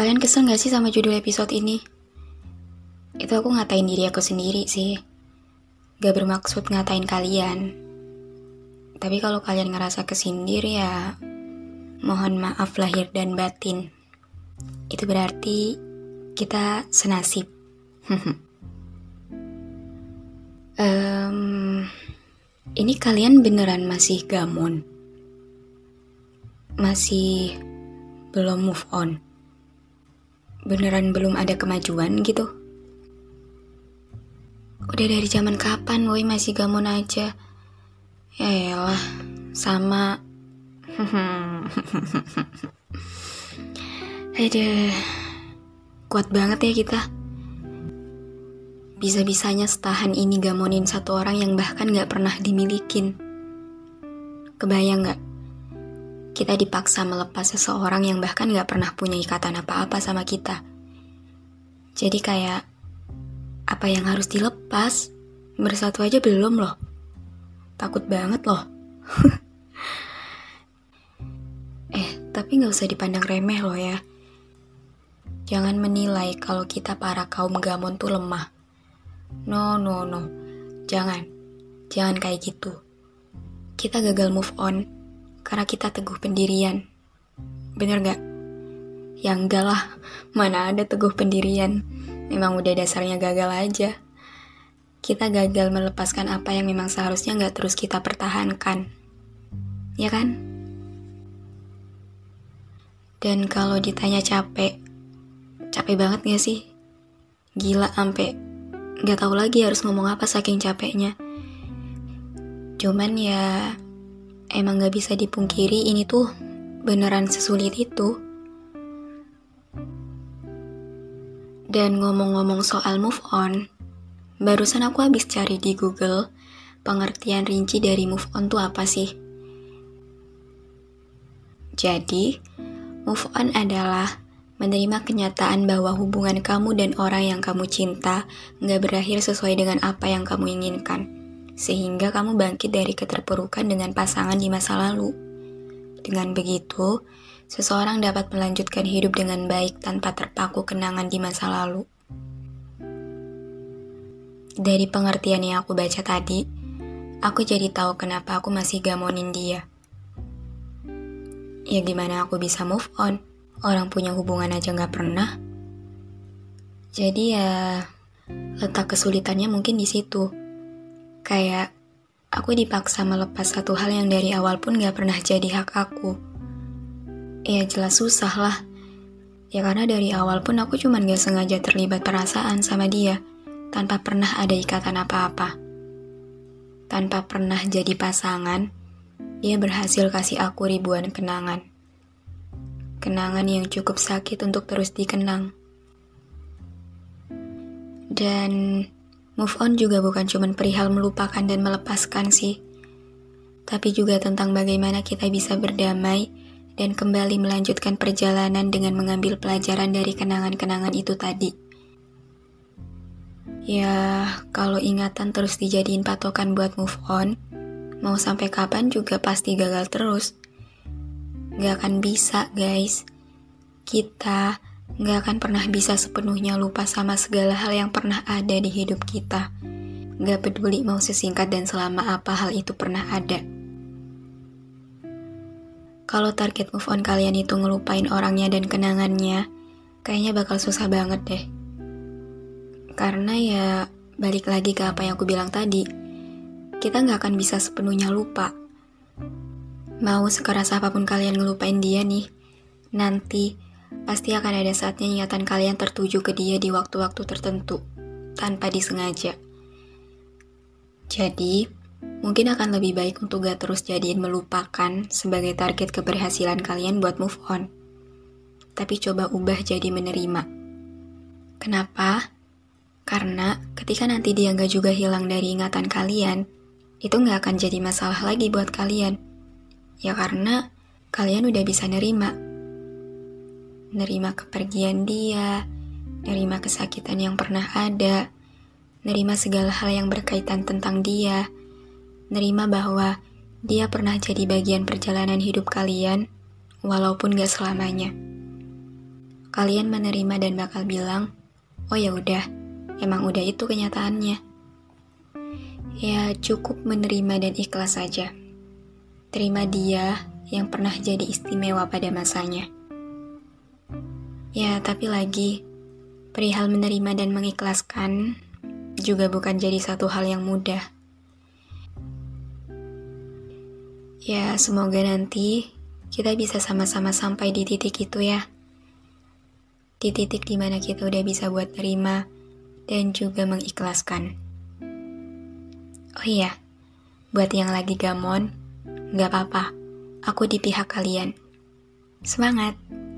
Kalian kesel gak sih sama judul episode ini? Itu aku ngatain diri aku sendiri sih. Gak bermaksud ngatain kalian. Tapi kalau kalian ngerasa kesindir ya mohon maaf lahir dan batin. Itu berarti kita senasib. um, ini kalian beneran masih gamon? Masih belum move on? Beneran belum ada kemajuan gitu? Udah dari zaman kapan woi masih gamon aja? Ya elah, sama Aduh, kuat banget ya kita. Bisa-bisanya setahan ini gamonin satu orang yang bahkan gak pernah dimilikin. Kebayang gak? Kita dipaksa melepas seseorang yang bahkan gak pernah punya ikatan apa-apa sama kita. Jadi kayak, apa yang harus dilepas? Bersatu aja belum loh. Takut banget loh. Tapi nggak usah dipandang remeh loh ya. Jangan menilai kalau kita para kaum gamon tuh lemah. No, no, no. Jangan. Jangan kayak gitu. Kita gagal move on karena kita teguh pendirian. Bener gak? Ya enggak lah, mana ada teguh pendirian. Memang udah dasarnya gagal aja. Kita gagal melepaskan apa yang memang seharusnya nggak terus kita pertahankan. Ya kan? Dan kalau ditanya capek, capek banget gak sih? Gila sampai gak tahu lagi harus ngomong apa saking capeknya. Cuman ya emang gak bisa dipungkiri ini tuh beneran sesulit itu. Dan ngomong-ngomong soal move on, barusan aku habis cari di Google pengertian rinci dari move on tuh apa sih. Jadi, Move on adalah menerima kenyataan bahwa hubungan kamu dan orang yang kamu cinta nggak berakhir sesuai dengan apa yang kamu inginkan, sehingga kamu bangkit dari keterpurukan dengan pasangan di masa lalu. Dengan begitu, seseorang dapat melanjutkan hidup dengan baik tanpa terpaku kenangan di masa lalu. Dari pengertian yang aku baca tadi, aku jadi tahu kenapa aku masih gamonin dia ya gimana aku bisa move on? Orang punya hubungan aja gak pernah. Jadi ya letak kesulitannya mungkin di situ. Kayak aku dipaksa melepas satu hal yang dari awal pun gak pernah jadi hak aku. Ya jelas susah lah. Ya karena dari awal pun aku cuman gak sengaja terlibat perasaan sama dia, tanpa pernah ada ikatan apa-apa. Tanpa pernah jadi pasangan, dia berhasil kasih aku ribuan kenangan. Kenangan yang cukup sakit untuk terus dikenang. Dan move on juga bukan cuma perihal melupakan dan melepaskan sih. Tapi juga tentang bagaimana kita bisa berdamai dan kembali melanjutkan perjalanan dengan mengambil pelajaran dari kenangan-kenangan itu tadi. Ya, kalau ingatan terus dijadiin patokan buat move on, Mau sampai kapan juga pasti gagal terus. Gak akan bisa, guys. Kita gak akan pernah bisa sepenuhnya lupa sama segala hal yang pernah ada di hidup kita. Gak peduli mau sesingkat dan selama apa hal itu pernah ada. Kalau target move on kalian itu ngelupain orangnya dan kenangannya, kayaknya bakal susah banget deh. Karena ya, balik lagi ke apa yang aku bilang tadi, kita nggak akan bisa sepenuhnya lupa. Mau sekeras apa pun kalian ngelupain dia nih, nanti pasti akan ada saatnya ingatan kalian tertuju ke dia di waktu-waktu tertentu, tanpa disengaja. Jadi, mungkin akan lebih baik untuk gak terus jadiin melupakan sebagai target keberhasilan kalian buat move on. Tapi coba ubah jadi menerima. Kenapa? Karena ketika nanti dia gak juga hilang dari ingatan kalian, itu gak akan jadi masalah lagi buat kalian. Ya karena kalian udah bisa nerima. Nerima kepergian dia, nerima kesakitan yang pernah ada, nerima segala hal yang berkaitan tentang dia, nerima bahwa dia pernah jadi bagian perjalanan hidup kalian, walaupun gak selamanya. Kalian menerima dan bakal bilang, oh ya udah, emang udah itu kenyataannya. Ya cukup menerima dan ikhlas saja. Terima dia yang pernah jadi istimewa pada masanya. Ya, tapi lagi, perihal menerima dan mengikhlaskan juga bukan jadi satu hal yang mudah. Ya, semoga nanti kita bisa sama-sama sampai di titik itu ya. Di titik di mana kita udah bisa buat terima dan juga mengikhlaskan. Oh iya, buat yang lagi gamon, gak apa-apa, aku di pihak kalian. Semangat,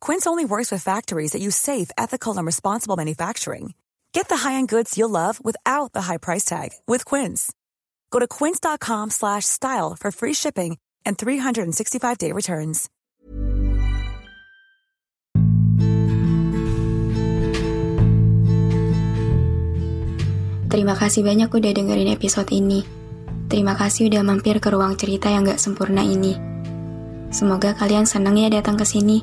Quince only works with factories that use safe, ethical, and responsible manufacturing. Get the high-end goods you'll love without the high price tag with Quince. Go to quince.com/style for free shipping and 365-day returns. Terima kasih banyak udah dengerin episode ini. Terima kasih udah mampir ke ruang cerita yang gak sempurna ini. Semoga kalian seneng ya datang ke sini.